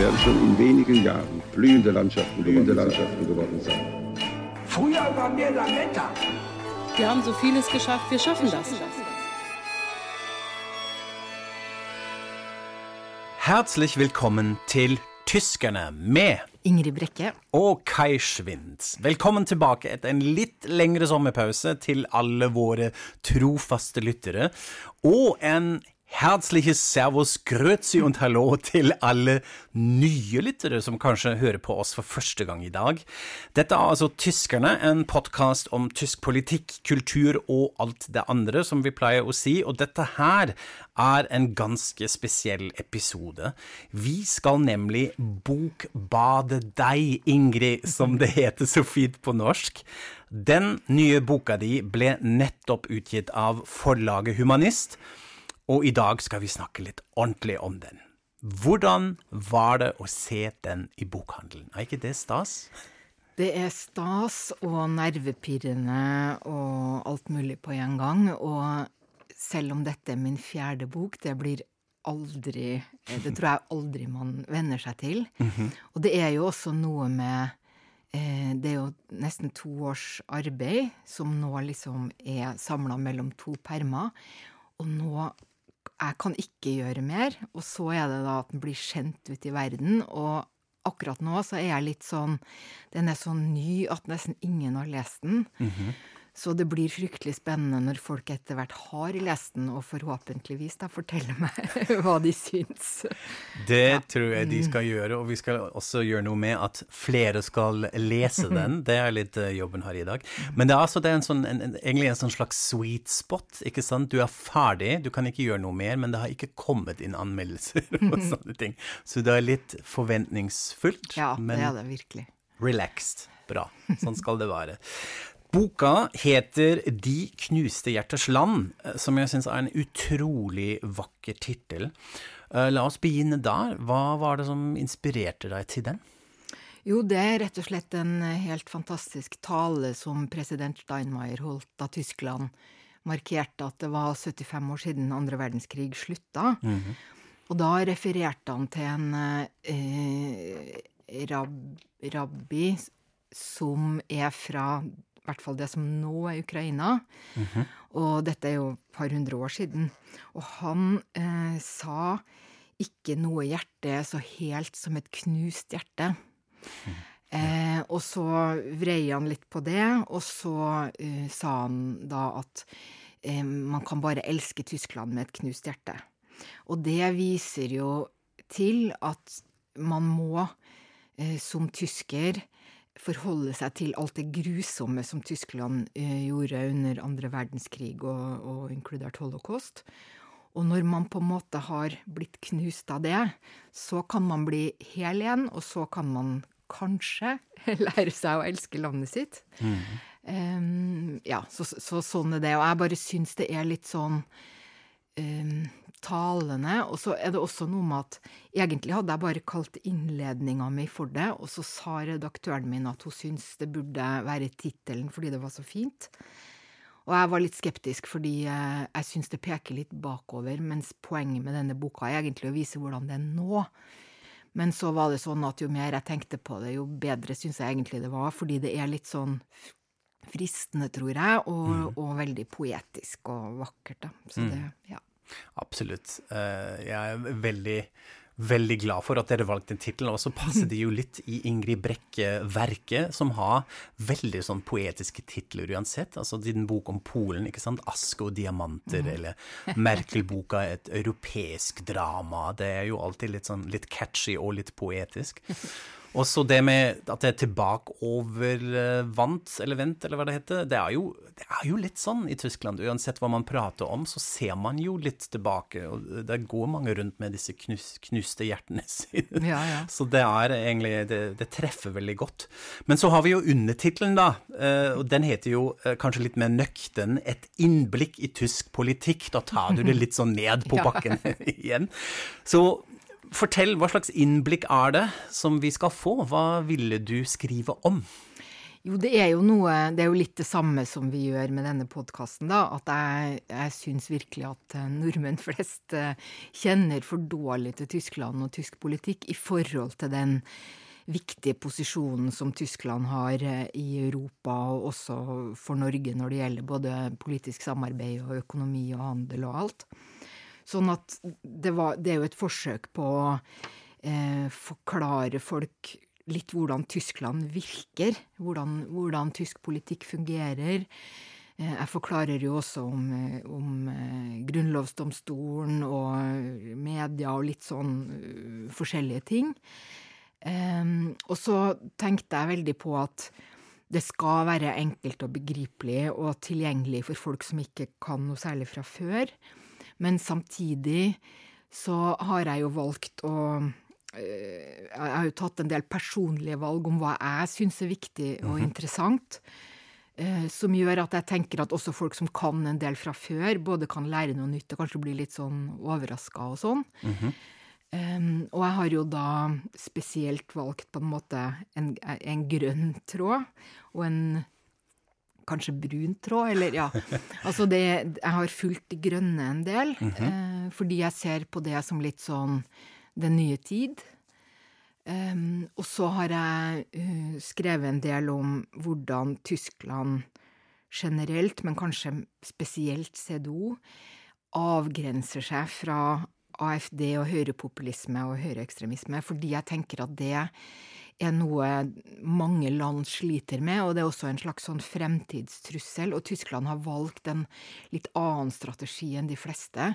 Werden schon in wenigen Jahren blühende Landschaften, blühende Landschaften geworden sein. Früher waren wir Lametta. Wir haben so vieles geschafft, wir schaffen das. Herzlich willkommen til Tyskerne med Ingrid Brekke. og Kai Schwind. Velkommen tilbake etter en litt lengre sommerpause til alle våre trofaste lyttere. Og en herzliches servus, grüezi und hallo til alle nye lyttere som kanskje hører på oss for første gang i dag. Dette er altså Tyskerne, en podkast om tysk politikk, kultur og alt det andre, som vi pleier å si, og dette her er en ganske spesiell episode. Vi skal nemlig bokbade deg, Ingrid, som det heter så fint på norsk. Den nye boka di ble nettopp utgitt av forlaget Humanist, og i dag skal vi snakke litt ordentlig om den. Hvordan var det å se den i bokhandelen? Er ikke det stas? Det er stas og nervepirrende og alt mulig på en gang. Og selv om dette er min fjerde bok, det blir aldri Det tror jeg aldri man venner seg til. Og det er jo også noe med eh, Det er jo nesten to års arbeid som nå liksom er samla mellom to permer. Og nå Jeg kan ikke gjøre mer. Og så er det da at den blir sendt ut i verden. Og akkurat nå så er jeg litt sånn Den er så ny at nesten ingen har lest den. Så det blir fryktelig spennende når folk etter hvert har lest den, og forhåpentligvis da forteller meg hva de syns. Det tror jeg de skal gjøre, og vi skal også gjøre noe med at flere skal lese den. Det er litt eh, jobben her i dag. Men det er altså det er en sånn, en, en, egentlig en sånn slags sweet spot, ikke sant? Du er ferdig, du kan ikke gjøre noe mer, men det har ikke kommet inn anmeldelser og sånne ting. Så det er litt forventningsfullt, Ja, det er det virkelig. relaxed. Bra. Sånn skal det være. Boka heter De knuste hjerters land, eh, som jeg syns er en utrolig vakker tittel. Eh, La oss begynne der. Hva var det som inspirerte deg til den? Jo, det er rett og slett en helt fantastisk tale som president Steinmeier holdt da Tyskland markerte at det var 75 år siden andre verdenskrig slutta. Og da refererte han til en eh, rab, rabbi som er fra hvert fall det som nå er Ukraina. Og dette er jo et par hundre år siden. Og han eh, sa ikke noe hjerte er så helt som et knust hjerte. Eh, og så vrei han litt på det, og så eh, sa han da at eh, man kan bare elske Tyskland med et knust hjerte. Og det viser jo til at man må eh, som tysker forholde seg til alt det grusomme som Tyskland eh, gjorde under andre verdenskrig, og, og inkludert holocaust. Og når man på en måte har blitt knust av det, så kan man bli hel igjen, og så kan man kanskje lære seg å elske landet sitt. Em, ja, så, så sånn er det. Og jeg bare syns det er litt sånn em, talende. Og så er det også noe med at egentlig hadde jeg bare kalt innledninga mi for det, og så sa redaktøren min at hun syntes det burde være tittelen fordi det var så fint. Og jeg var litt skeptisk fordi eh, jeg syns det peker litt bakover, mens poenget med denne boka er egentlig å vise hvordan det er nå. Men så var det sånn at jo mer jeg tenkte på det, jo bedre syns jeg egentlig det var, fordi det er litt sånn fristende, tror jeg, og, og veldig poetisk og vakkert, da. Så det, ja. Absolutt. Eh, Jeg er veldig, veldig glad for at dere valgte tittelen, og så passer det jo litt i Ingrid Brekke-verket, som har veldig sånn poetiske titler uansett. Altså din bok om Polen, ikke sant, 'Aske og diamanter', eller Merkel-boka 'Et europeisk drama'. Det er jo alltid litt sånn litt catchy og litt poetisk. Og så det med at det er tilbakeovervant, eller vent, eller hva det heter, det er, jo, det er jo litt sånn i Tyskland. Uansett hva man prater om, så ser man jo litt tilbake. Og det går mange rundt med disse knus, knuste hjertene sine. Ja, ja. Så det er egentlig det, det treffer veldig godt. Men så har vi jo undertittelen, da. eh, Og den heter jo eh, kanskje litt mer nøktern 'Et innblikk i tysk politikk'. Da tar du det litt sånn ned på Ja. bakken igjen. Så fortell, hva slags innblikk er det som vi skal få? Hva ville du skrive om? Jo, det er jo noe Det er jo litt det samme som vi gjør med denne podkasten, da. At jeg, jeg syns virkelig at eh, nordmenn flest eh, kjenner for dårlig til Tyskland og tysk politikk i forhold til den viktige posisjonen som Tyskland har eh, i Europa, og også for Norge når det gjelder både politisk samarbeid og økonomi og handel og alt. Sånn at det, var, det er jo et forsøk på å eh, forklare folk litt hvordan Tyskland virker, hvordan, hvordan tysk politikk fungerer. Eh, Jeg forklarer jo også om, eh, om eh, grunnlovsdomstolen og media og litt sånn forskjellige ting. Og så tenkte jeg veldig på at det skal være enkelt og begripelig og tilgjengelig for folk som ikke kan noe særlig fra før. Men samtidig så har jeg jo valgt å eh, Jeg har jo tatt en del personlige valg om hva jeg syns er viktig og interessant. eh, Som gjør at jeg tenker at også folk som kan en del fra før, både kan lære noe nytt og kanskje bli litt sånn overraska og sånn. Um, og jeg har jo da spesielt valgt på en måte en, en grønn tråd og en kanskje brun tråd, eller ja. Altså det Jeg har fulgt de grønne en del, eh, fordi jeg ser på det som litt sånn den nye tid. Um, og så har jeg uh, skrevet en del om hvordan Tyskland generelt, men kanskje spesielt CDO, avgrenser seg fra AFD og høyrepopulisme og høyreekstremisme, fordi jeg tenker at det er noe mange land sliter med, og det er også en slags sånn fremtidstrussel, og Tyskland har valgt en litt annen strategi enn de fleste.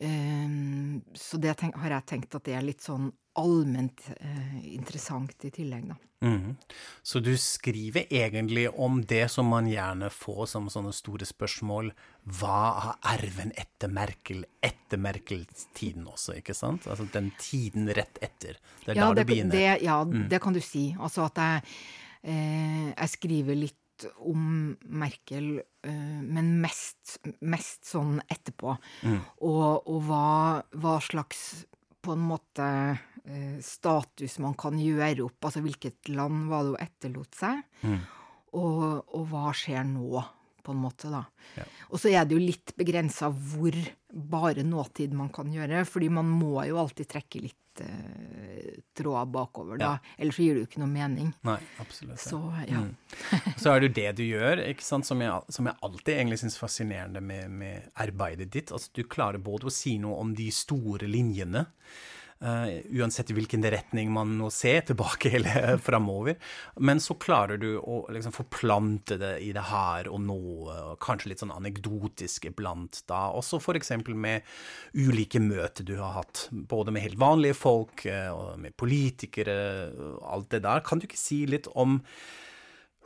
Um, så det har jeg tenkt at det er litt sånn allment eh, interessant i tillegg, da. Mm. Så du skriver egentlig om det som man gjerne får som sånne store spørsmål. Hva har arven etter Merkel, etter Merkel-tiden også, ikke sant? Altså den tiden rett etter. Det er Ja, da det du begynner. Mm. det, ja det kan du si. Altså at jeg, eh, jeg skriver litt om Merkel, eh, men mest, mest sånn etterpå. Mm. Og, og hva, hva slags på en måte status man kan gjøre opp, altså hvilket land var det hun etterlot seg, Mm. og, og hva skjer nå, på en måte, da. Ja. Og så er det jo litt begrensa hvor bare nåtid man kan gjøre, fordi man må jo alltid trekke litt eh, tråder bakover, da. Ellers så gir det jo ikke noe mening. Nei, absolutt. Så ja. Så er det jo det du gjør, ikke sant, som jeg, som jeg alltid egentlig syns fascinerende med, med arbeidet ditt. Altså, du klarer både å si noe om de store linjene, eh, uansett hvilken retning man nå ser tilbake eller framover, men så klarer du å liksom forplante det i det her og nå, og kanskje litt sånn anekdotisk iblant da. Også eksempel med ulike møter du har hatt, både med helt vanlige folk eh, og med politikere, og alt det der. Kan du ikke si litt om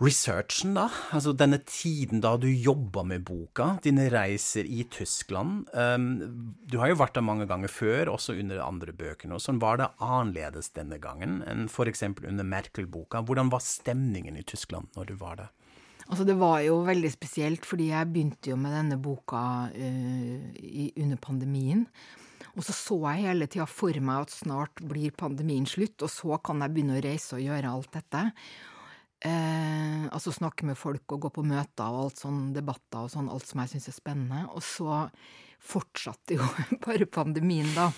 researchen, da? Altså denne tiden da du jobba med boka, dine reiser i Tyskland. Um, du har jo vært der mange ganger før, også under de andre bøkene. og Sånn var det annerledes denne gangen enn f.eks. under Merkel-boka. Hvordan var stemningen i Tyskland når du var der? Altså, det var jo veldig spesielt, fordi jeg begynte jo med denne boka uh, i, under pandemien. Og så så jeg hele tida for meg at snart blir pandemien slutt, og så kan jeg begynne å reise og gjøre alt dette. Eh, altså snakke med folk og gå på møter og alt sånn, debatter og sånn, alt som jeg syns er spennende. Og så fortsatte jo bare pandemien, da.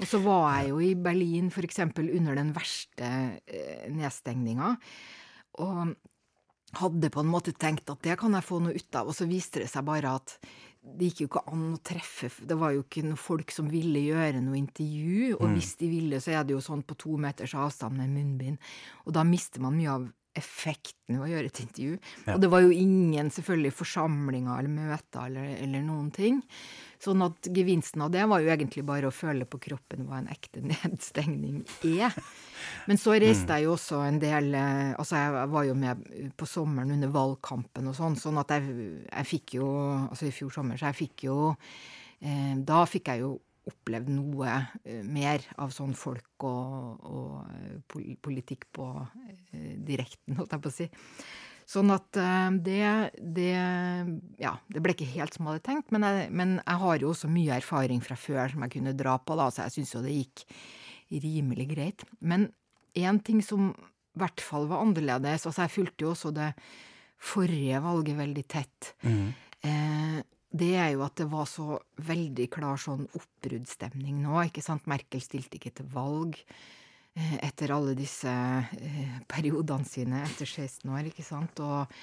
Og så var jeg jo i Berlin eksempel under den verste eh, nedstengninga. Og hadde på en måte tenkt at det kan jeg få noe ut av, og så viste det seg bare at det gikk jo ikke an å treffe Det var jo ikke noen folk som ville gjøre noe intervju, og hvis de ville, så er det jo sånn på to meters avstand med munnbind, og da mister man mye av effekten ved å gjøre et intervju. Og det var jo ingen selvfølgelig forsamlinger eller møter eller, eller noen ting. Sånn at gevinsten av det var jo egentlig bare å føle på kroppen hva en ekte nedstengning er. Men så reiste jeg jo også en del eh, Altså, jeg var jo med på sommeren under valgkampen og sånn, sånn at jeg, jeg fikk jo Altså i fjor sommer, så jeg fikk jo eh, Da fikk jeg jo opplevd noe eh, mer av sånn folk og, og eh, politikk på eh, direkten, holdt jeg på å si. Sånn at det, det Ja, det ble ikke helt som jeg hadde tenkt, men jeg, men jeg har jo også mye erfaring fra før som jeg kunne dra på, da, så jeg syns jo det gikk rimelig greit. Men én ting som i hvert fall var annerledes Altså, jeg fulgte jo også det forrige valget veldig tett. Eh, det er jo at det var så veldig klar sånn oppbruddsstemning nå, ikke sant. Merkel stilte ikke til valg eh, etter alle disse eh, periodene sine etter 16 år, ikke sant. Og,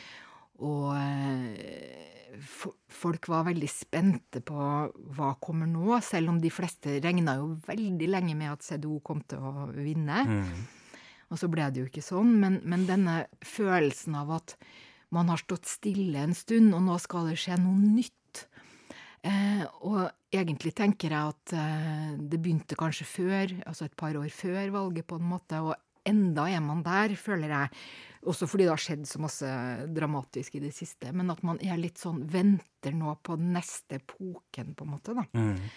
og eh, folk var veldig spente på hva kommer nå, selv om de fleste regna jo veldig lenge med at CDO kom til å vinne. Og så ble det jo ikke sånn, men, men denne følelsen av at man har stått stille en stund, og nå skal det skje noe nytt. Eh, og egentlig tenker jeg at eh, det begynte kanskje før, altså et par år før valget, på en måte, og enda er man der, føler jeg. Også fordi det har skjedd så masse dramatisk i det siste. Men at man er litt sånn Venter nå på neste epoken, på en måte, da. Eh,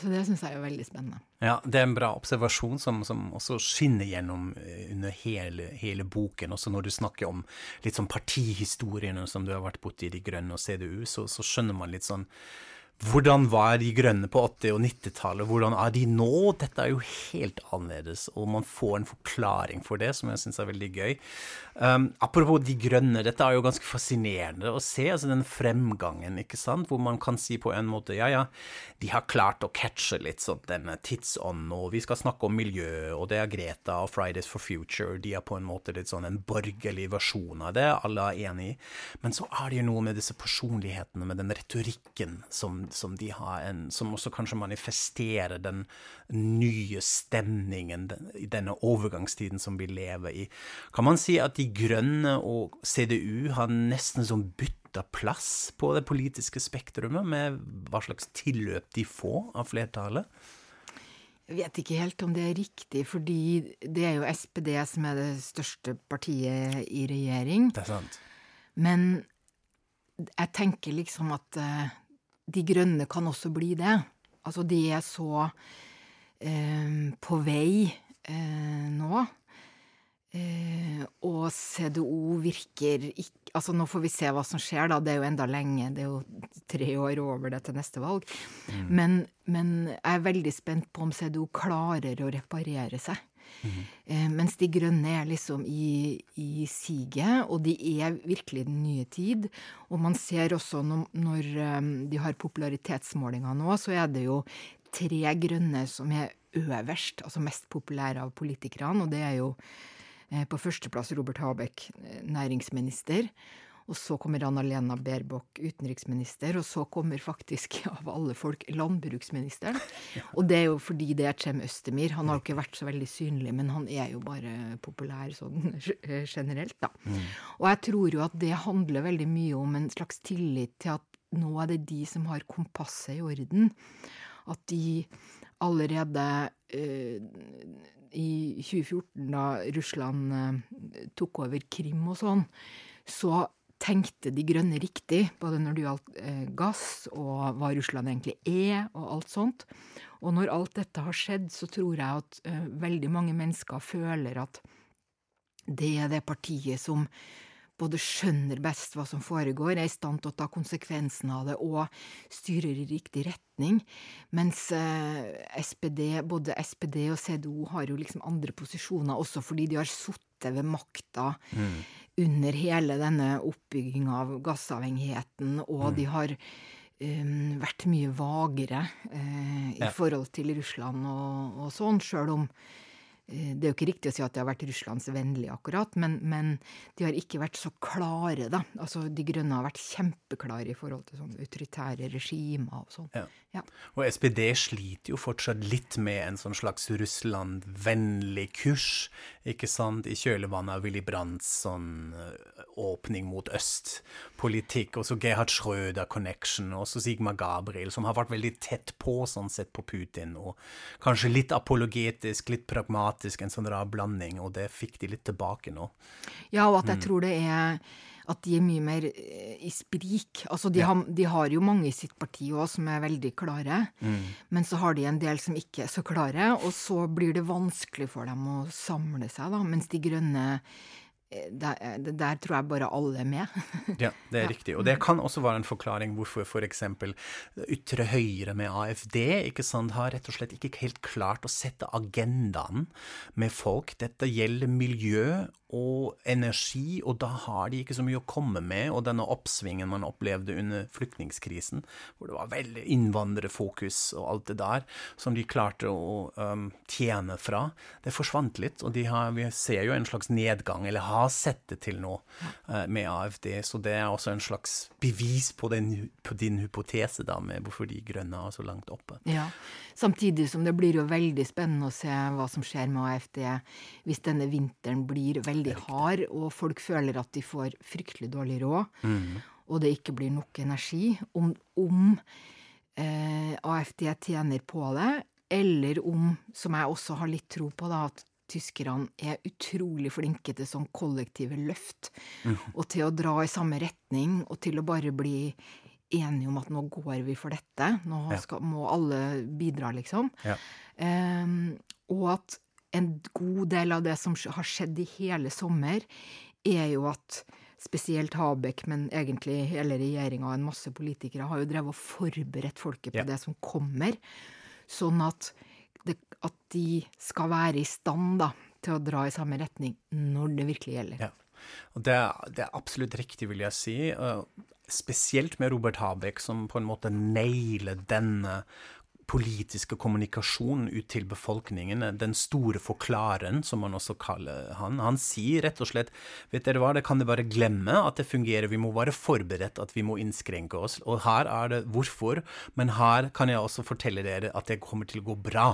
så det syns jeg er veldig spennende. Ja, det er en bra observasjon som, som også skinner gjennom eh, under hele, hele boken. Også når du snakker om litt sånn partihistoriene som du har vært borti De Grønne og CDU, så, så skjønner man litt sånn hvordan var De Grønne på 80- og 90-tallet? Hvordan er de nå? Dette er jo helt annerledes, og man får en forklaring for det, som jeg syns er veldig gøy. Um, apropos De Grønne, dette er jo ganske fascinerende å se, altså den fremgangen, ikke sant, hvor man kan si på en måte ja, ja, de har klart å catche litt sånn denne tidsånden, og vi skal snakke om miljø, og det er Greta og Fridays for Future, de er på en måte litt sånn en borgerlig versjon av det, alle er enig i. Men så er det jo noe med disse personlighetene, med den retorikken som, som de har, en, som også kanskje manifesterer den nye stemningen den, i denne overgangstiden som vi lever i. Kan man si at De Grønne og CDU har nesten som bytta plass på det politiske spektrumet, med hva slags tilløp de får av flertallet? Jeg vet ikke helt om det er riktig, fordi det er jo SPD som er det største partiet i regjering. Det er sant. Men jeg tenker liksom at eh, De grønne kan også bli det. Altså, de er så eh, på vei eh, nå. Eh, og CDO virker ikke Altså, nå får vi se hva som skjer, da. Det er jo enda lenge. Det er jo tre år over det til neste valg. Men, men jeg er veldig spent på om CDO klarer å reparere seg. Eh, De grønne er liksom i, i siget, og de er virkelig den nye tid. Og man ser også når, når eh, de har popularitetsmålinger nå, så er det jo tre grønne som er øverst, altså mest populære av politikerne, og det er jo eh, på førsteplass Robert Habeck, eh, næringsminister. Og så kommer Anna-Lena Baerbock, utenriksminister, og så kommer faktisk, av alle folk, landbruksministeren. Og det er jo fordi det er Cem Østemir. Han har jo ikke vært så veldig synlig, men han er jo bare populær sånn generelt, da. Og jeg tror jo at det handler veldig mye om en slags tillit til at nå er det de som har kompasset i orden. At de allerede eh, i 2014, da Russland eh, tok over Krim og sånn, så tenkte De grønne riktig, både når det gjaldt eh, gass og hva Russland egentlig er, og alt sånt. Og når alt dette har skjedd, så tror jeg at eh, veldig mange mennesker føler at det er det partiet som både skjønner best hva som foregår, er i stand til å ta konsekvensen av det og styrer i riktig retning, mens eh, SPD, både SPD og CDO har jo liksom andre posisjoner, også fordi de har sittet ved makta under hele denne oppbygginga av gassavhengigheten, og de har um, vært mye vagere uh, i Ja. forhold til Russland og, og sånn, sjøl om Det er jo ikke riktig å si at de har vært russlandsvennlige, akkurat, men, men de har ikke vært så klare, da. Altså, De Grønne har vært kjempeklare i forhold til sånn autoritære regimer og sånn. Ja. Ja. Og SPD sliter jo fortsatt litt med en sånn slags Russland-vennlig kurs, ikke sant, i kjølvannet av Willy Brandts sånn eh, åpning mot øst-politikk, og så Gerhard Schröder-connection, og så Sigmar Gabriel, som har vært veldig tett på sånn sett på Putin, og kanskje litt apologetisk, litt pragmatisk, en sånn rar blanding, og det fikk de litt tilbake nå. Ja, og at jeg tror det er at de er mye mer eh, i sprik. Altså, de, har, de har jo mange i sitt parti òg som er veldig klare, men så har de en del som ikke er så klare, og så blir det vanskelig for dem å samle seg, da. Mens De Grønne der, der tror jeg bare alle er med. Ja, det er riktig. Og det kan også være en forklaring hvorfor f.eks. ytre høyre med AFD ikke sant, har rett og slett ikke helt klart å sette agendaen med folk. Dette gjelder miljø og energi, og da har de ikke så mye å komme med. Og denne oppsvingen man opplevde under flyktningkrisen, hvor det var veldig innvandrerfokus og alt det der, som de klarte å um, tjene fra, det forsvant litt. Og de har, vi ser jo en slags nedgang, eller har sett det til nå, uh, med AFD. Så det er også en slags bevis på, den, på din hypotese da, med hvorfor de grønne er så langt oppe. Ja. Samtidig som det blir jo veldig spennende å se hva som skjer med AFD hvis denne vinteren blir veldig hard, og folk føler at de får fryktelig dårlig råd, og det ikke blir nok energi. Om, om eh, AFD tjener på det, eller om, som jeg også har litt tro på, da, at tyskerne er utrolig flinke til sånn kollektive løft, og til å dra i samme retning, og til å bare bli enige om at nå går vi for dette, nå skal, må alle bidra, liksom. Ja. Ehm, og at en god del av det som har skjedd i hele sommer, er jo at spesielt Habek, men egentlig hele regjeringa og en masse politikere har jo drevet og forberedt folket på Ja. det som kommer, sånn at, det, at de skal være i stand da, til å dra i samme retning når det virkelig gjelder. Ja. Og det, det er absolutt riktig, vil jeg si. Spesielt med Robert Habeck, som på en måte nailer denne politiske kommunikasjonen ut til befolkningen, den store forklareren, som man også kaller han. Han sier rett og slett vet dere hva, det kan dere bare glemme at det fungerer, vi må være forberedt at vi må innskrenke oss. Og her er det hvorfor, men her kan jeg også fortelle dere at det kommer til å gå bra.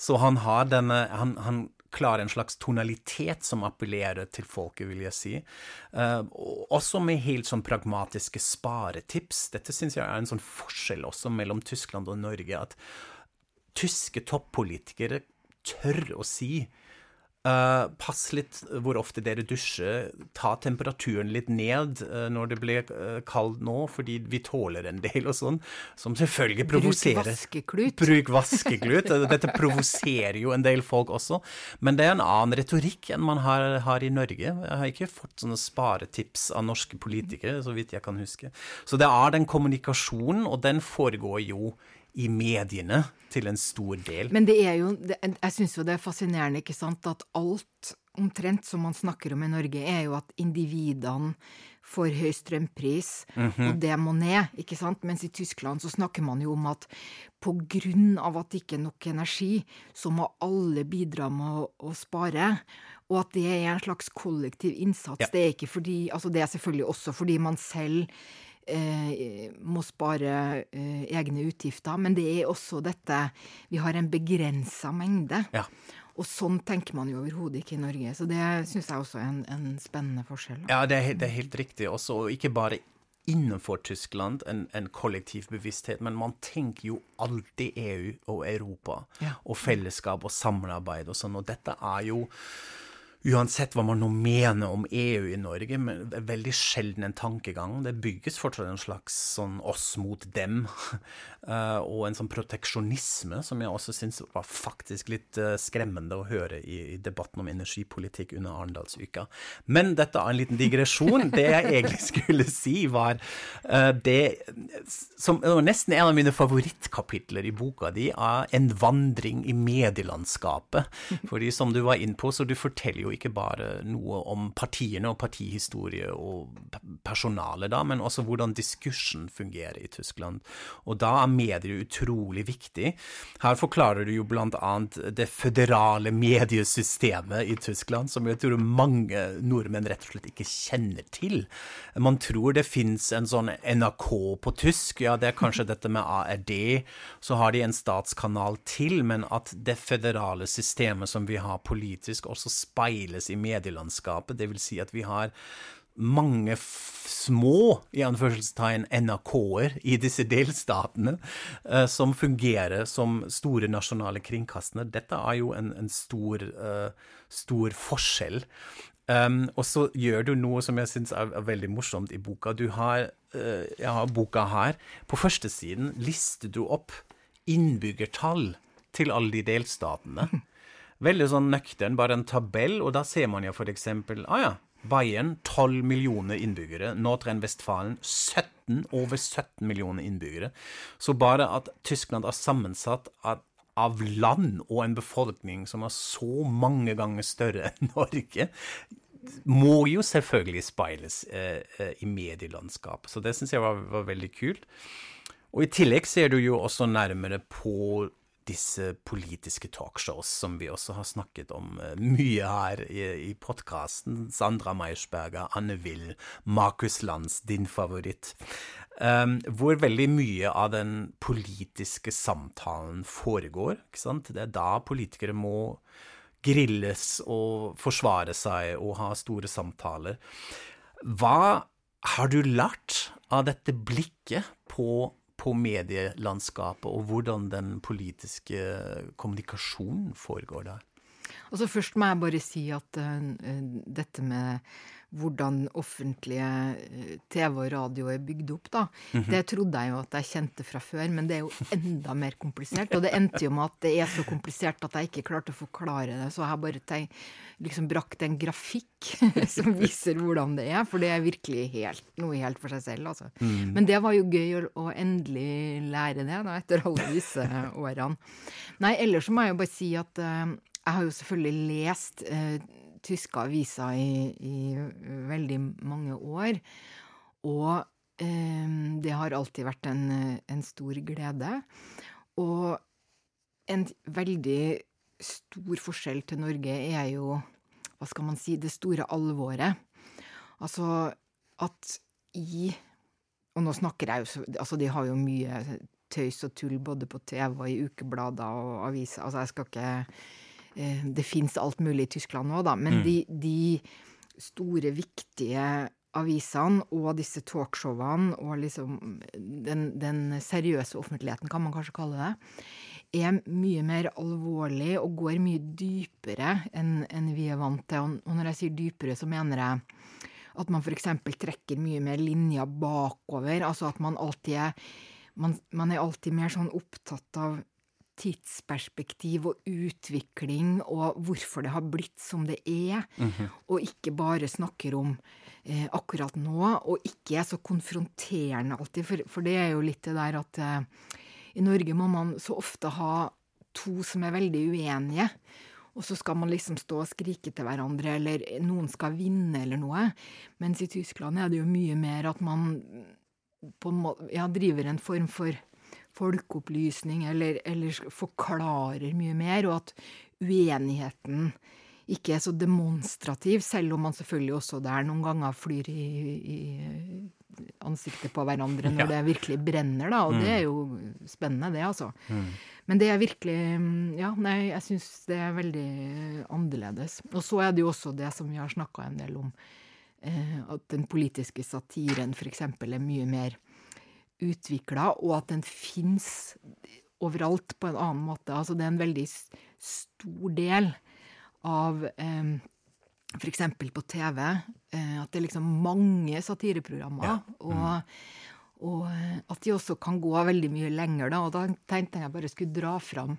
Så han har denne han, han klarer en slags tonalitet som appellerer til folket, vil jeg si. Uh, også med helt sånn pragmatiske sparetips. Dette syns jeg er en sånn forskjell også mellom Tyskland og Norge, at tyske toppolitikere tør å si eh, pass litt hvor ofte dere dusjer. Ta temperaturen litt ned uh, når det blir uh, kaldt nå, fordi vi tåler en del og sånn. Som selvfølgelig provoserer. Bruk vaskeklut. Bruk vaskeklut. Dette provoserer jo en del folk også. Men det er en annen retorikk enn man har, har i Norge. Jeg har ikke fått sånne sparetips av norske politikere, så vidt jeg kan huske. Så det er den kommunikasjonen, og den foregår jo i mediene til en stor del. Men det er jo, det, jeg syns jo det er fascinerende, ikke sant, at alt omtrent som man snakker om i Norge, er jo at individene får høy strømpris, og det må ned, ikke sant? Mens i Tyskland så snakker man jo om at på grunn av at det ikke er nok energi, så må alle bidra med å, å spare. Og at det er en slags kollektiv innsats. Ja. Det er ikke fordi Altså det er selvfølgelig også fordi man selv eh, må spare eh, egne utgifter, men det er også dette Vi har en begrensa mengde. Ja. Og sånn tenker man jo overhodet ikke i Norge. Så det syns jeg også er en, en spennende forskjell. Ja, det er, det er helt riktig. Også og ikke bare innenfor Tyskland en, en kollektiv bevissthet, men man tenker jo alltid EU og Europa Ja. og fellesskap og samarbeid og sånn, og dette er jo Uansett hva man nå mener om EU i Norge, men det er veldig sjelden en tankegang. Det bygges fortsatt en slags sånn oss mot dem, eh, og en sånn proteksjonisme som jeg også syns var faktisk litt eh, skremmende å høre i, i debatten om energipolitikk under Arendalsuka. Men dette er en liten digresjon. Det jeg egentlig skulle si, var eh, det som nesten en av mine favorittkapitler i boka di, er En vandring i medielandskapet. Fordi som du var inne på, så du forteller jo ikke bare noe om partiene og partihistorie og personalet, da, men også hvordan diskursen fungerer i Tyskland. Og da er medier utrolig viktig. Her forklarer du jo blant annet det føderale mediesystemet i Tyskland, som jeg tror mange nordmenn rett og slett ikke kjenner til. Man tror det fins en sånn NRK på tysk, ja, det er kanskje dette med ARD. Så har de en statskanal til, men at det føderale systemet som vi har politisk, også speiles i medielandskapet. Det vil si at vi har mange små i anførselstegn NRK-er i disse delstatene uh, som fungerer som store nasjonale kringkastere. Dette er jo en, en stor, uh, stor forskjell. Um, og så gjør du noe som jeg syns er, er, veldig morsomt i boka. Du har, uh, jeg har boka her. På førstesiden lister du opp innbyggertall til alle de delstatene. Veldig sånn nøktern, bare en tabell, og da ser man for eksempel ah ja, Bayern 12 millioner innbyggere. Nordrhein-Westfalen 17, over 17 millioner innbyggere. Så bare at Tyskland er sammensatt av, av land og en befolkning som er så mange ganger større enn Norge, må jo selvfølgelig speiles eh, eh i medielandskapet. Så det syns jeg var, var veldig kult. Og i tillegg ser du jo også nærmere på disse politiske talkshows som vi også har snakket om uh, mye her i, i podkasten. Sandra Meiersberger, Anne Will, Markus Lanz, din favoritt. Um, hvor veldig mye av den politiske samtalen foregår. ikke sant? Det er da politikere må grilles og forsvare seg og ha store samtaler. Hva har du lært av dette blikket på på medielandskapet, og hvordan den politiske kommunikasjonen foregår der? Altså Først må jeg bare si at uh, dette med hvordan offentlige eh, TV og radio er bygd opp, da. Mm -hmm. Det trodde jeg jo at jeg kjente fra før, men det er jo enda mer komplisert. Og det endte jo med at det er så komplisert at jeg ikke klarte å forklare det. Så jeg har bare tenkt, liksom brakt en grafikk som viser hvordan det er, for det er virkelig helt, noe helt for seg selv, altså. Mm. Men det var jo gøy å, endelig lære det, da, etter alle disse årene. Nei, ellers så må jeg jo bare si at uh, jeg har jo selvfølgelig lest uh, tyske aviser i, i veldig mange år. Og eh, det har alltid vært en, en, stor glede. Og en veldig stor forskjell til Norge er jo, hva skal man si, det store alvoret. Altså at i Og nå snakker jeg jo Altså, de har jo mye tøys og tull både på TV og i ukeblader og aviser. Altså, jeg skal ikke det fins alt mulig i Tyskland nå, da, men mm. de, de, store, viktige avisene og disse talkshowene og liksom den, den, seriøse offentligheten, kan man kanskje kalle det, er mye mer alvorlig og går mye dypere enn, en vi er vant til. Og når jeg sier dypere, så mener jeg at man f.eks. trekker mye mer linja bakover. Altså at man alltid er man, man er alltid mer sånn opptatt av tidsperspektiv og utvikling og hvorfor det har blitt som det er, mm -hmm. og ikke bare snakker om eh, akkurat nå, og ikke er så konfronterende alltid, for, for det er jo litt det der at eh, i Norge må man så ofte ha to som er veldig uenige. Og så skal man liksom stå og skrike til hverandre, eller noen skal vinne, eller noe. Mens i Tyskland er det jo mye mer at man på en måte, ja, driver en form for folkeopplysning eller, eller, forklarer mye mer, og at uenigheten ikke er så demonstrativ, selv om man selvfølgelig også der noen ganger flyr i, i ansiktet på hverandre når ja. det virkelig brenner, da. Og mm. det er jo spennende, det, altså. Mm. Men det er virkelig Ja, nei, jeg syns det er veldig annerledes. Og så er det jo også det som vi har snakka en del om, eh, at den politiske satiren f.eks. er mye mer utvikla, og at den fins overalt på en annen måte. Altså det er en veldig stor del av eh, f.eks. på TV eh, at det er liksom mange satireprogrammer. Ja. Mm. Og, og, eh, at de også kan gå veldig mye lenger, da. Og da tenkte jeg bare skulle dra fram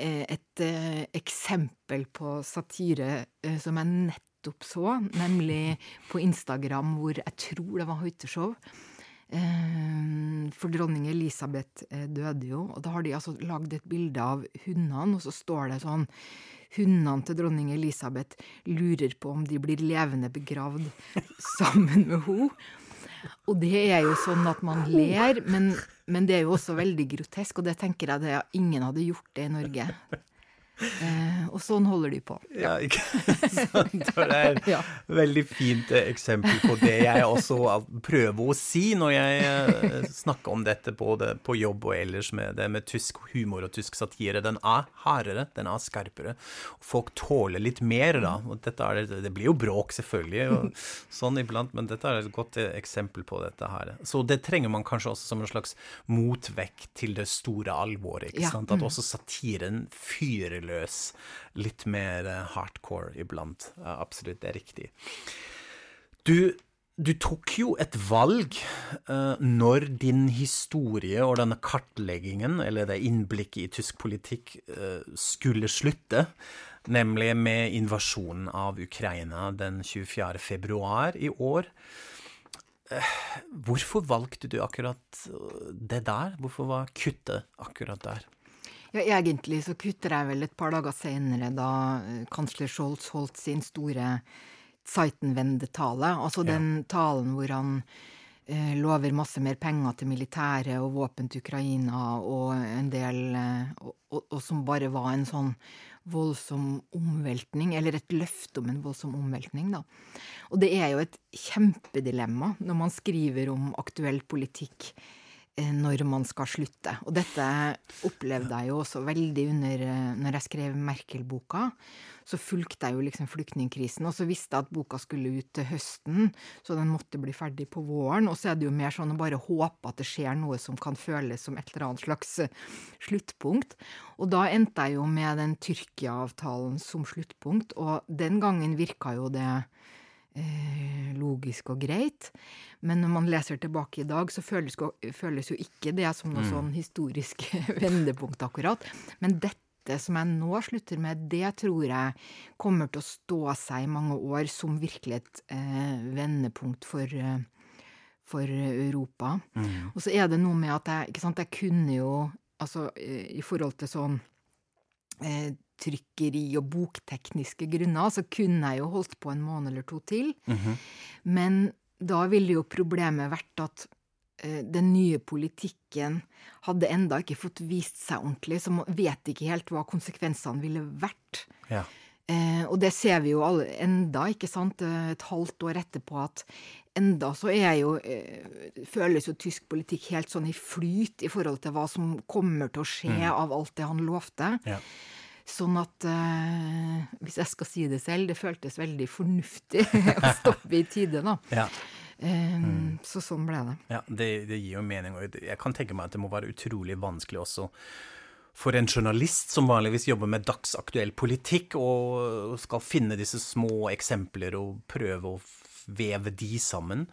eh, et eh, eksempel på satire eh, som jeg nettopp så, nemlig på Instagram, hvor jeg tror det var Høyteshow For dronning Elisabeth eh, døde jo, og da har de altså lagd et bilde av hundene, og så står det sånn Hundene til dronning Elisabeth lurer på om de blir levende begravd sammen med henne. Og det er jo sånn at man ler, men, men det er jo også veldig grotesk, og det tenker jeg det ingen hadde gjort det i Norge. Eh, og sånn holder de på. Ja, ikke sant? Det er Ja. et veldig fint eh, eksempel på det jeg også prøver å si når jeg eh, snakker om dette både på jobb og ellers med det med tysk humor og tysk satire. Den er hardere, den er skarpere. Folk tåler litt mer, da. Og dette er, det blir jo bråk, selvfølgelig, og sånn iblant, men dette er et godt eh, eksempel på dette her. Så det trenger man kanskje også som en slags motvekt til det store alvoret, ikke Ja, sant? At også satiren fyrer løs litt mer eh, hardcore iblant. Absolutt, det er riktig. Du, du tok jo et valg uh, når din historie og denne kartleggingen, eller det innblikket i tysk politikk, uh, skulle slutte. Nemlig med invasjonen av Ukraina den 24. februar i år. Uh, Hvorfor valgte du akkurat det der? Hvorfor var kuttet akkurat der? Ja, egentlig så kutter jeg vel et par dager senere, da eh, kansler Scholz holdt sin store Zeitenwende-tale. Altså den talen hvor han eh, lover masse mer penger til militæret og våpen til Ukraina og en del eh, og, og, og som bare var en sånn voldsom omveltning, eller et løfte om en voldsom omveltning, da. Og det er jo et kjempedilemma når man skriver om aktuell politikk når man skal slutte. Og dette opplevde jeg jo også veldig under eh, Når jeg skrev Merkel-boka, så fulgte jeg jo liksom flyktningkrisen, og så visste jeg at boka skulle ut til høsten, så den måtte bli ferdig på våren. Og så er det jo mer sånn å bare håpe at det skjer noe som kan føles som et eller annet slags eh, sluttpunkt. Og da endte jeg jo med den Tyrkia-avtalen som sluttpunkt, og den gangen virka jo det eh, logisk og greit. Men når man leser tilbake i dag, så føles, føles jo ikke det som noe sånn historisk vendepunkt, akkurat. Men dette som jeg nå slutter med, det tror jeg kommer til å stå seg i mange år som virkelig et eh, vendepunkt for eh, for Europa. Og så er det noe med at jeg, sant, jeg kunne jo, altså eh, i forhold til sånn eh, trykkeri og boktekniske grunner, så kunne jeg jo holdt på en måned eller to til. Men da ville jo problemet vært at eh, den nye politikken hadde enda ikke fått vist seg ordentlig, så man vet ikke helt hva konsekvensene ville vært. Ja. Eh, og det ser vi jo alle, enda, ikke sant, eh, et halvt år etterpå, at enda så er jo, eh, føles jo tysk politikk helt sånn i flyt i forhold til hva som kommer til å skje av alt det han lovte. Ja. Sånn at eh, hvis jeg skal si det selv, det føltes veldig fornuftig å stoppe i tide, da. Ja. Eh, Så sånn ble det. Ja, det, det gir jo mening. Og jeg kan tenke meg at det må være utrolig vanskelig også for en journalist som vanligvis jobber med dagsaktuell politikk, og skal finne disse små eksempler og prøve å veve de sammen,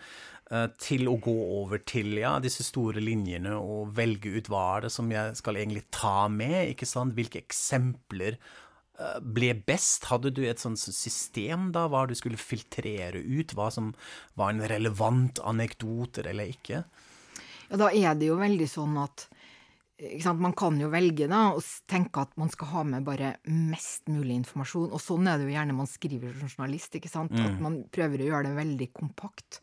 til å gå over til ja, disse store linjene og velge ut hva er det som jeg skal egentlig ta med, ikke sant? Hvilke eksempler eh, ble best? Hadde du et sånt system da, hva du skulle filtrere ut, hva som var en relevant anekdoter eller ikke? Ja, da er det jo veldig sånn at Man kan jo velge da, og tenke at man skal ha med bare mest mulig informasjon. Og sånn er det jo gjerne man skriver som journalist. ikke sant? At man prøver å gjøre det veldig kompakt.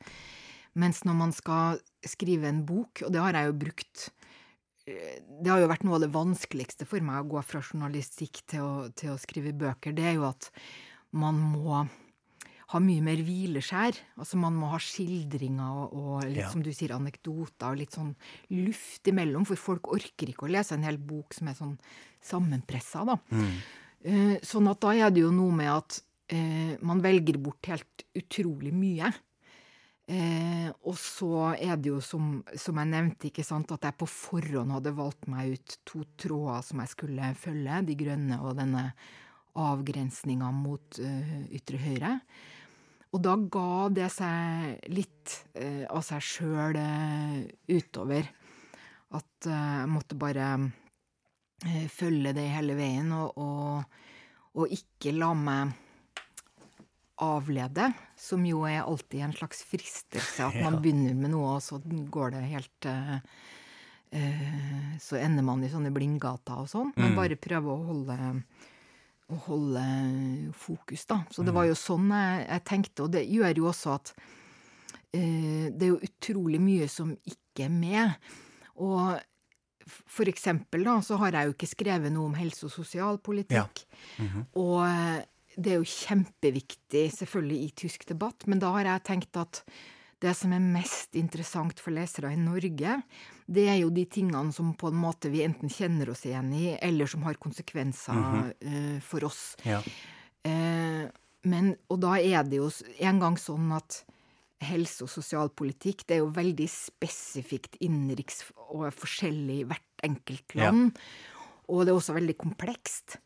Mens når man skal skrive en bok, og det har jeg jo brukt eh, Det har jo vært noe av det vanskeligste for meg å gå fra journalistikk til å, til å skrive bøker. Det er jo at man må ha mye mer hvileskjær. Altså man må ha skildringer og, og litt Ja. som du sier, anekdoter og litt sånn luft imellom, for folk orker ikke å lese en hel bok som er sånn sammenpressa, da. Eh, sånn at da er det jo noe med at eh, man velger bort helt utrolig mye. Eh, og så er det jo som, som jeg nevnte, ikke sant, at jeg på forhånd hadde valgt meg ut to tråder som jeg skulle følge, de grønne og denne avgrensninga mot eh, ytre høyre. Og da ga det seg litt eh, av seg sjøl eh, utover. At jeg måtte bare følge det hele veien, og, og, og ikke la meg avlede, som jo er alltid en slags fristelse. At man Ja. begynner med noe, og så går det helt uh, uh, Så ender man i sånne blindgater og sånn. Men bare prøve å holde å holde fokus, da. Så det var jo sånn jeg, jeg tenkte, og det gjør jo også at uh, det er jo utrolig mye som ikke er med. Og for eksempel da, så har jeg jo ikke skrevet noe om helse- og sosialpolitikk. Og eh, det er jo kjempeviktig selvfølgelig i tysk debatt, men da har jeg tenkt at det som er mest interessant for lesere i Norge, det er jo de tingene som på en måte vi enten kjenner oss igjen i, eller som har konsekvenser eh, for oss. Ja. Uh, men, og da er det jo en gang sånn at helse- og sosialpolitikk det er jo veldig spesifikt innenriks og forskjellig i hvert enkelt land. Og det er også veldig komplekst.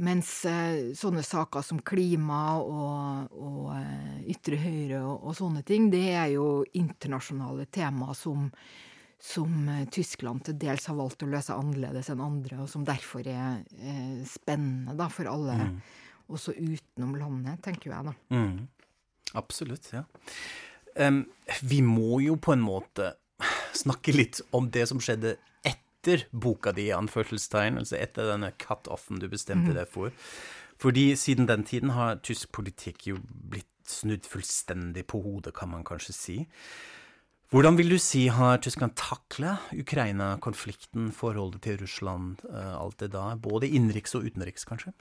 Mens eh, sånne saker som klima og, og eh, ytre høyre og, og sånne ting, det er jo internasjonale temaer som, som eh, Tyskland til dels har valgt å løse annerledes enn andre, og som derfor er eh, spennende da, for alle, også utenom landet, tenker jeg da. Mm. Absolutt, ja. Um, vi må jo på en måte snakke litt om det som skjedde etter boka di, anførselstegn, altså etter denne cut-offen du bestemte deg for. Fordi siden den tiden har tysk politikk jo blitt snudd fullstendig på hodet, kan man kanskje si. Hvordan vil du si har Tyskland takla Ukraina-konflikten, forholdet til Russland, eh, alt det da, både innenriks og utenriks, kanskje?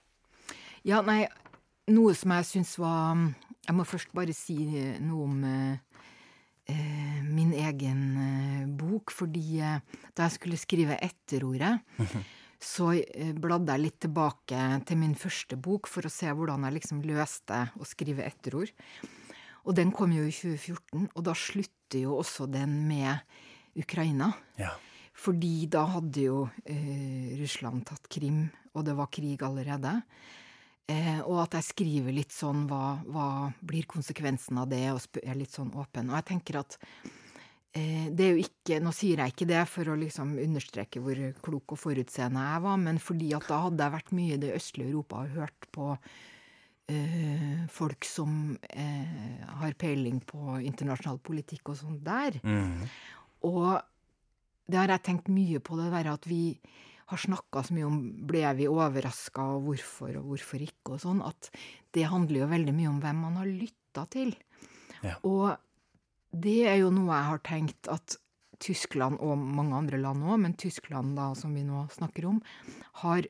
Ja, nei, noe som jeg syns var Jeg må først bare si noe om eh, min egen eh, bok, fordi eh, da jeg skulle skrive etterordet, så eh, bladde jeg litt tilbake til min første bok for å se hvordan jeg liksom løste å skrive etterord. Og den kom jo i 2014, og da slutter jo også den med Ukraina. Ja. Fordi da hadde jo eh, Russland tatt Krim, og det var krig allerede. Eh, og at jeg skriver litt sånn hva, hva blir konsekvensen av det, og er litt sånn åpen. Og jeg tenker at eh, det er jo ikke Nå sier jeg ikke det for å liksom understreke hvor klok og forutseende jeg var, men fordi at da hadde jeg vært mye i det østlige Europa og hørt på eh, folk som eh, har peiling på internasjonal politikk og sånn der. Og det har jeg tenkt mye på, det der at vi har snakka så mye om ble vi overraska, og hvorfor og hvorfor ikke, og sånn, at det handler jo veldig mye om hvem man har lytta til. Ja. Og det er jo noe jeg har tenkt at Tyskland, og mange andre land òg, men Tyskland, da, som vi nå snakker om, har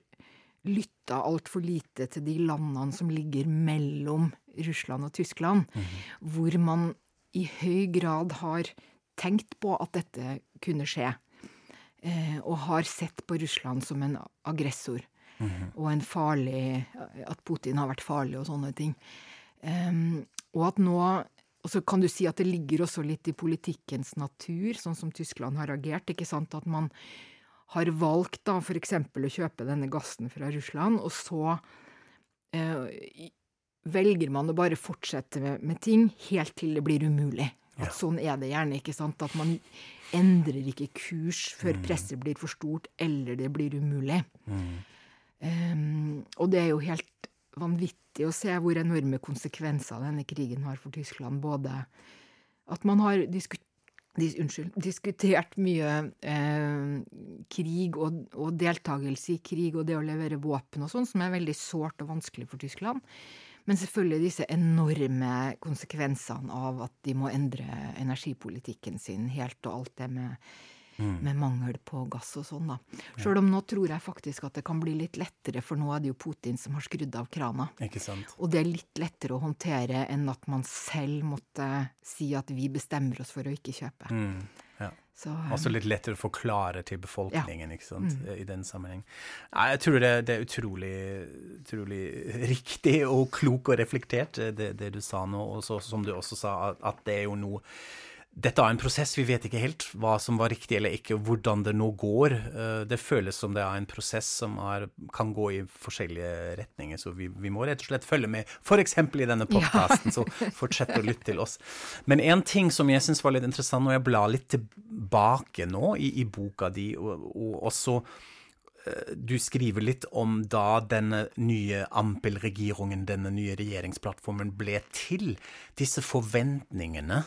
lytta altfor lite til de landene som ligger mellom Russland og Tyskland, hvor man i høy grad har tenkt på at dette kunne skje og har sett på Russland som en aggressor. Og en farlig At Putin har vært farlig og sånne ting. Um, og at nå Og så kan du si at det ligger også litt i politikkens natur, sånn som Tyskland har agert. ikke sant, At man har valgt da f.eks. å kjøpe denne gassen fra Russland, og så eh, velger man å bare fortsette med, med ting helt til det blir umulig. At sånn er det gjerne, ikke sant? At man endrer ikke kurs før presset blir for stort eller det blir umulig. Em, og det er jo helt vanvittig å se hvor enorme konsekvenser denne krigen har for Tyskland. Både at man har disku, dis, unnskyld, diskutert mye eh, krig og, og deltakelse i krig og det å levere våpen og sånn, som er veldig sårt og vanskelig for Tyskland. Men selvfølgelig disse enorme konsekvensene av at de må endre energipolitikken sin helt, og alt det med, med mangel på gass og sånn, da. Sjøl om nå tror jeg faktisk at det kan bli litt lettere, for nå er det jo Putin som har skrudd av krana. Ikke sant? Og det er litt lettere å håndtere enn at man selv måtte si at vi bestemmer oss for å ikke kjøpe. Ja. Så, um, Også litt lettere å forklare til befolkningen, ikke sant, i den sammenheng. Jeg tror det, det er utrolig, utrolig riktig og klok og reflektert, det, det du sa nå, og som du også sa, at, at det er jo noe dette er en prosess, vi vet ikke helt hva som var riktig eller ikke, og hvordan det nå går. Eh, Det føles som det er en prosess som er, kan gå i forskjellige retninger, så vi, vi må rett og slett følge med, f.eks. i denne podkasten, så fortsett å lytte til oss. Men en ting som jeg syns var litt interessant, når jeg blar litt tilbake nå i, i boka di, og, og også eh, du skriver litt om da denne nye Ampel-regjeringen, denne nye regjeringsplattformen, ble til. Disse forventningene,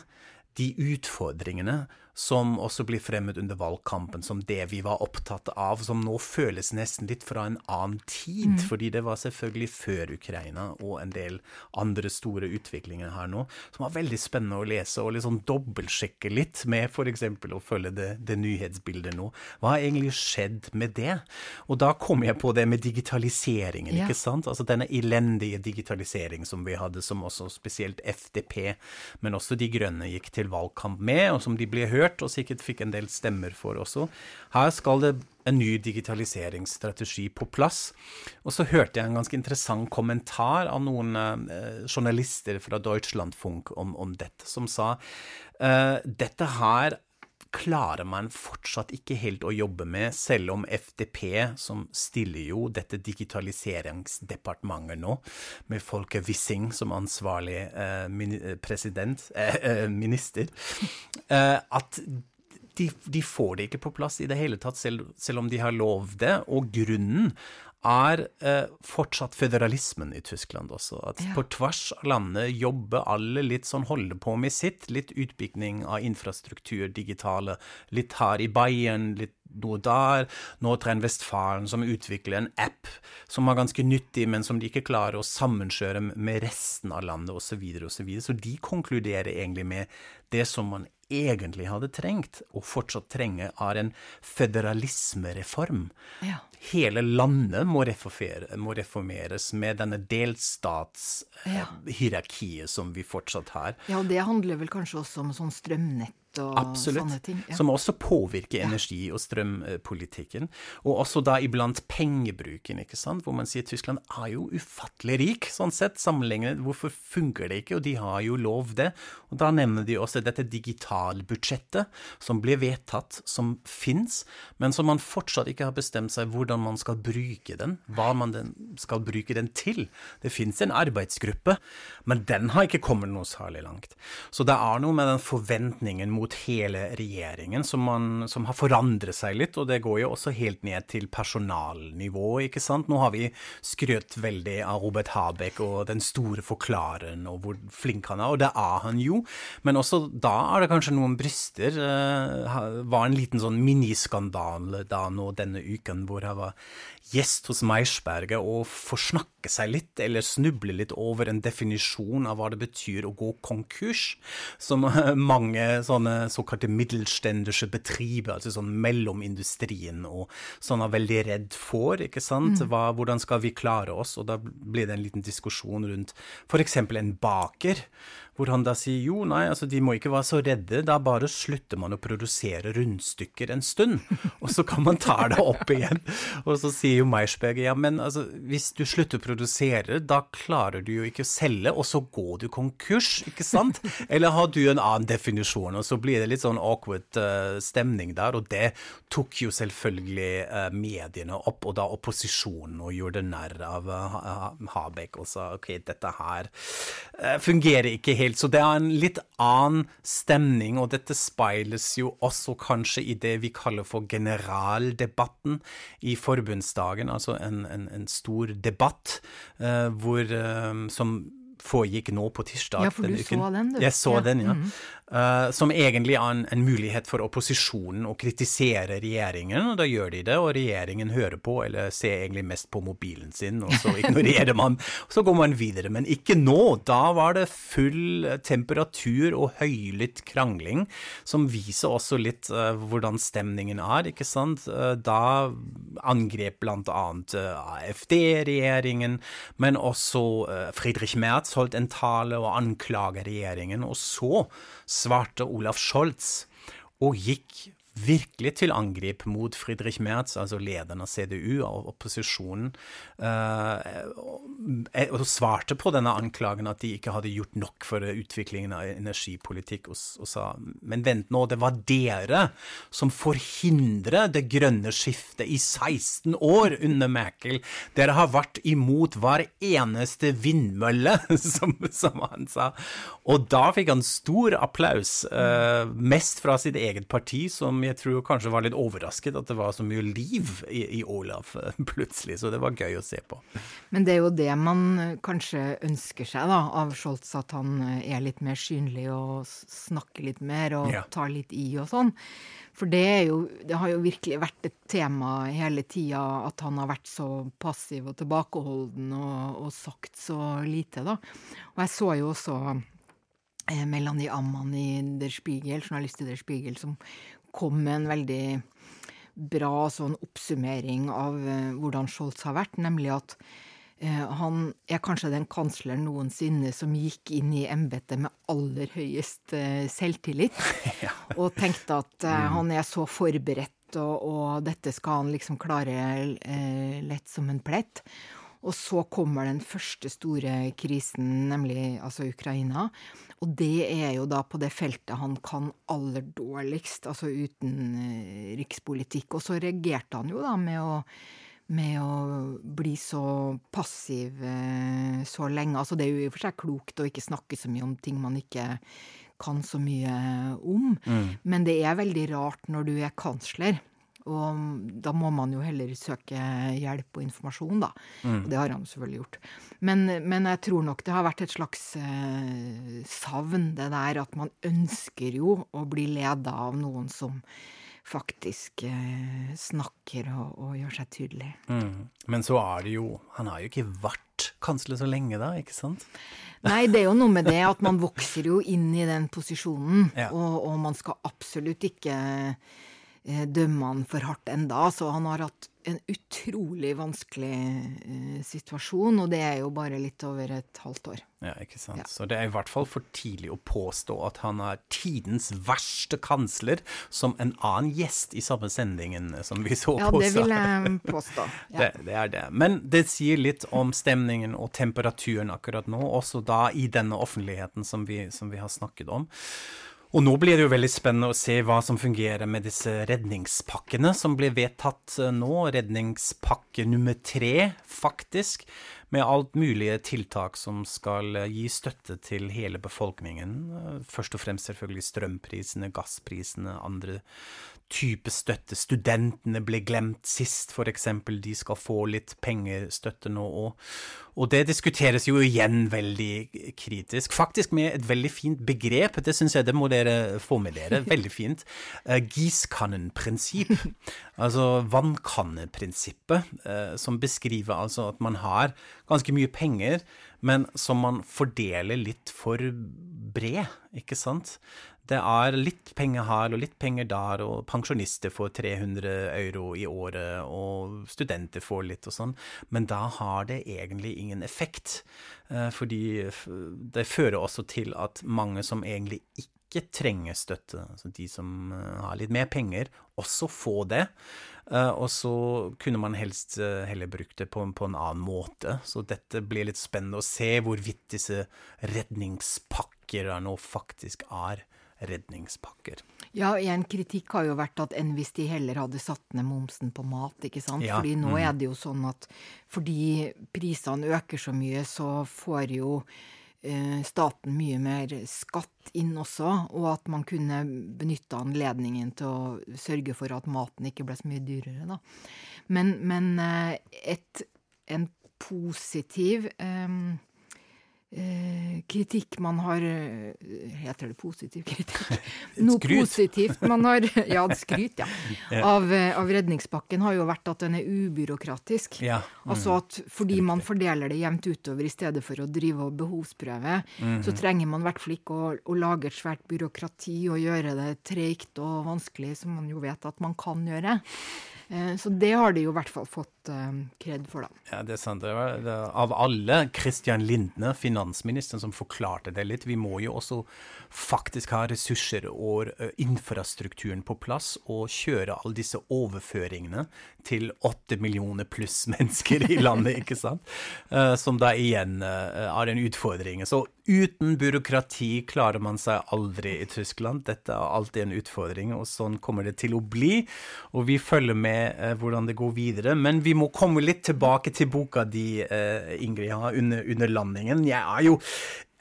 de utfordringene som også blir fremmet under valgkampen som det vi var opptatt av, som nå føles nesten litt fra en annen tid. Fordi det var selvfølgelig før Ukraina og en del andre store utviklinger her nå, som var veldig spennende å lese og liksom dobbeltsjekke litt med f.eks. å følge det, det nyhetsbildet nå. Hva har egentlig skjedd med det? Og da kom jeg på det med digitaliseringen, Ja. ikke sant? Altså denne elendige digitalisering som vi hadde, som også spesielt FDP, men også De Grønne gikk til valgkamp med, og som de ble hørt, og sikkert fikk en del stemmer for også. Her skal det en ny digitaliseringsstrategi på plass. Og så hørte jeg en ganske interessant kommentar av noen eh, journalister fra Deutschlandfunk om, om dette, som sa eh, dette her klarer man fortsatt ikke helt å jobbe med, selv om FDP, som stiller jo dette digitaliseringsdepartementet nå, med Folke Wissing som ansvarlig eh, eh, president, eh, eh, minister, eh, at de, de får det ikke på plass i det hele tatt, selv, selv om de har lov det. Og grunnen er eh, fortsatt føderalismen i Tyskland også. At Ja. på tvers av landet jobber alle litt sånn, holder på med sitt. Litt utbygging av infrastruktur, digitale. Litt her i Bayern, litt noe der. Nordrhein-Westfalen som utvikler en app som er ganske nyttig, men som de ikke klarer å sammenkjøre med resten av landet osv. Så, videre, og så, videre. så de konkluderer egentlig med det som man egentlig hadde trengt, og fortsatt trenger, er en føderalismereform. Ja. Hele landet må, må reformeres med denne Ja. delstatshierarkiet som vi fortsatt har. ja, og det handler vel kanskje også om sånn strømnett og Absolutt. sånne ting. Ja. Som også påvirker energi- og strømpolitikken. Og også da iblant pengebruken, ikke sant. Hvor man sier Tyskland er jo ufattelig rik, sånn sett, sammenlignet. Hvorfor funker det ikke? Og de har jo lov det. Og da nevner de også dette digitalbudsjettet som blir vedtatt, som fins, men som man fortsatt ikke har bestemt seg hvordan man skal bruke den. Hva man den skal bruke den til. Det fins en arbeidsgruppe, men den har ikke kommet noe særlig langt. Så det er noe med den forventningen mot hele regjeringen som, man, som har forandret seg litt, og det går jo også helt ned til personalnivå, ikke sant. Nå har vi skrøt veldig av Robert Habeck og den store forklareren og hvor flink han er, og det er han jo, men også da er det kanskje noen bryster. Det var en liten sånn miniskandale da nå denne uken hvor han var gjest hos Meisberger og forsnakke seg litt, eller snuble litt over en definisjon av hva det betyr å gå konkurs, som mange sånne såkalte middelstendische betriber, altså sånn mellom industrien og sånn er veldig redd for, ikke sant? Hva, hvordan skal vi klare oss? Og da blir det en liten diskusjon rundt eksempel en baker, hvor han da sier jo, nei, altså de må ikke være så redde, da bare slutter man å produsere rundstykker en stund, og så kan man ta det opp igjen. Og så sier jo Meisberger, ja, men altså, hvis du slutter å produsere, da klarer du jo ikke å selge, og så går du konkurs, ikke sant? Eller har du en annen definisjon, og så blir det litt sånn awkward uh, stemning der, og det tok jo selvfølgelig uh, mediene opp, og da opposisjonen, og gjorde narr av uh, Ha- Habeck, og sa ok, dette her fungerer ikke helt, så det er en litt annen stemning, og dette speiles jo også kanskje i det vi kaller for generaldebatten i forbundsdagen, altså en, en, en stor debatt uh, hvor, uh, som foregikk nå på tirsdag Ja, for du uken. så den, du. Jeg så Ja, den, ja. mhm. Eh, som egentlig er en, en mulighet for opposisjonen å kritisere regjeringen, og da gjør de det, og regjeringen hører på, eller ser egentlig mest på mobilen sin, og så ignorerer man, og så går man videre. Men ikke nå, da var det full temperatur og høylytt krangling, som viser også litt uh, hvordan stemningen er, ikke sant? Uh, da angrep blant annet AFD-regjeringen, men også Friedrich Merz holdt en tale og anklaget regjeringen, og så svarte Olaf Scholz og gikk virkelig til angrep mot Friedrich Merz, altså lederen av CDU, og opposisjonen, eh, og, svarte på denne anklagen at de ikke hadde gjort nok for utviklingen av energipolitikk, og, og sa men vent nå, det var dere som forhindret det grønne skiftet i 16 år under Merkel. Dere har vært imot hver eneste vindmølle, som, som han sa. Og da fikk han stor applaus, eh, mest fra sitt eget parti, som jeg tror kanskje var litt overrasket at det var så mye liv i, i Olaf eh, plutselig. Så det var gøy å se på. Men det er jo det man eh, kanskje ønsker seg da, av Scholz, at han eh, er litt mer synlig og snakker litt mer og Ja. tar litt i og sånn. For det, er jo, det har jo virkelig vært et tema hele tida at han har vært så passiv og tilbakeholden og, og sagt så lite, da. Og jeg så jo også eh, Melanie Amman i Der Spiegel, journalist i Der Spiegel, som kom med en veldig bra sånn oppsummering av eh, hvordan Scholz har vært, nemlig at han er kanskje den kansleren noensinne som gikk inn i embetet med aller høyest eh, selvtillit, og tenkte at eh, han er så forberedt, og, og dette skal han liksom klare eh, lett som en plett. Og så kommer den første store krisen, nemlig altså Ukraina. Og det er jo da på det feltet han kan aller dårligst, altså uten eh, rikspolitikk. Og så reagerte han jo da med å, med å bli så passiv eh, så lenge. Altså det er jo i og for seg klokt å ikke snakke så mye om ting man ikke kan så mye om. Men det er veldig rart når du er kansler. Og da må man jo heller søke hjelp og informasjon, da. Og det har han selvfølgelig gjort. Men, men jeg tror nok det har vært et slags eh, savn, det der at man ønsker jo å bli leda av noen som faktisk eh, snakker og, og gjør seg tydelig. Mm. Men så er det jo Han har jo ikke vært kansler så lenge, da, ikke sant? Nei, det er jo noe med det at man vokser jo inn i den posisjonen, Ja. og, og man skal absolutt ikke eh, dømme han for hardt enda. Så han har hatt en utrolig vanskelig eh, situasjon, og det er jo bare litt over et halvt år. Ja, ikke sant. Ja. Så det er i hvert fall for tidlig å påstå at han er tidens verste kansler, som en annen gjest i samme sendingen som vi så Ja, på. det vil jeg påstå. Ja. Det, det er det. Men det sier litt om stemningen og temperaturen akkurat nå, også da i denne offentligheten som vi, som vi har snakket om. Og nå blir det jo veldig spennende å se hva som fungerer med disse redningspakkene som blir vedtatt eh, nå. Redningspakke nummer tre, faktisk. Med alt mulige tiltak som skal eh, gi støtte til hele befolkningen. Eh, Først og fremst selvfølgelig strømprisene, gassprisene, andre type støtte. Studentene ble glemt sist, for eksempel. De skal få litt pengestøtte nå òg. Og det diskuteres jo igjen veldig kritisk. Faktisk med et veldig fint begrep. Det syns jeg det må dere få med dere. Veldig fint. Uh, Giskannenprinsipp. Altså vannkanneprinsippet, eh, som beskriver altså at man har ganske mye penger, men som man fordeler litt for bred, ikke sant? Det er litt penger her og litt penger der, og pensjonister får 300 euro i året, og studenter får litt og sånn, men da har det egentlig ingen effekt. eh, Fordi det fører også til at mange som egentlig ikke trenger støtte, altså de som eh, har litt mer penger, også få det. Eh, Og så kunne man helst eh, heller brukt det på, en- på en annen måte. Så dette blir litt spennende å se hvorvidt disse redningspakker er nå faktisk er redningspakker. Ja, en kritikk har jo vært at enn hvis de heller hadde satt ned momsen på mat, ikke sant. Ja, Fordi nå mm. er det jo sånn at fordi prisene øker så mye, så får jo staten mye mer skatt inn også, og at man kunne benytte anledningen til å sørge for at maten ikke ble så mye dyrere, da. Men, men eh, et, en positiv eh, eh, kritikk man har eh, Heter det positiv kritikk? Noe positivt man har Ja, skryt, ja. Av, eh, av redningspakken har jo vært at den er ubyråkratisk. Ja. Altså at fordi man fordeler det jevnt utover i stedet for å drive og behovsprøve, mm. så trenger man i hvert fall ikke å, å lage et svært byråkrati og gjøre det treigt og vanskelig, som man jo vet at man kan gjøre. Eh, Så det har de jo i hvert fall fått eh, kred for, da. Ja, det er sant. Det var, det, av alle, Christian Lindne, finansministeren, som forklarte det litt. Vi må jo også faktisk ha ressurser og infrastrukturen på plass, og kjøre alle disse overføringene til åtte millioner pluss mennesker i landet, ikke sant? Eh, som da igjen er en utfordring. Så uten byråkrati klarer man seg aldri i Tyskland. Dette er alltid en utfordring, og sånn kommer det til å bli. Og vi følger med eh, hvordan det går videre. Men vi må komme litt tilbake til boka di, eh, Ingrid, ja, under, under landingen. Jeg er jo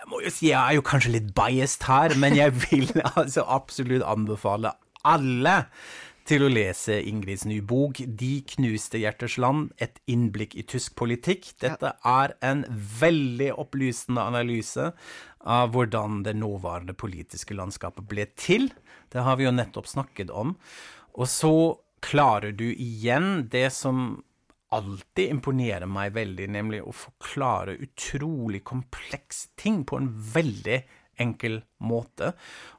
jeg må jo si jeg er jo kanskje litt biased her, men jeg vil altså absolutt anbefale alle til å lese Ingrids nye bok 'De knuste hjerters land et innblikk i tysk politikk'. Dette er en veldig opplysende analyse av hvordan det nåværende politiske landskapet ble til. Det har vi jo nettopp snakket om. Og så klarer du igjen det som alltid imponerer meg veldig, nemlig å forklare utrolig komplekse ting på en veldig enkel måte.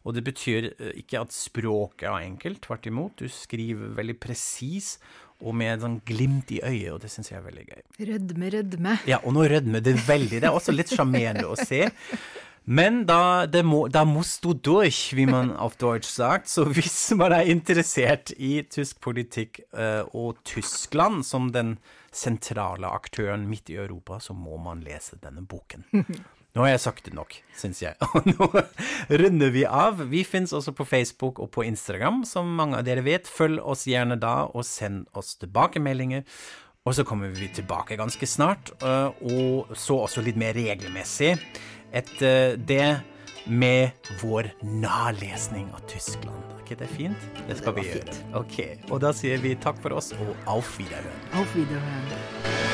Og det betyr eh, ikke at språket er enkelt, tvert imot. Du skriver veldig presis og med sånn glimt i øyet, og det syns jeg er veldig gøy. Rødme, rødme. Ja, og nå rødmer det veldig. Det er også litt sjarmerende å se. Men da, det må, da musst du durch, wie man auf Deutsch sagt. Så hvis man er interessert i tysk politikk eh, og Tyskland som den sentrale aktøren midt i Europa, så må man lese denne boken. Nå har jeg sagt det nok, syns jeg. Og nå runder vi av. Vi finnes også på Facebook og på Instagram, som mange av dere vet. Følg oss gjerne da, og send oss tilbakemeldinger. Og så kommer vi tilbake ganske snart, eh, og så også litt mer regelmessig. Etter det med vår nalesning av Tyskland. Er ikke det fint? Det skal vi gjøre. Ok, Og da sier vi takk for oss, og auf Wiederhören. Auf Wiederhören.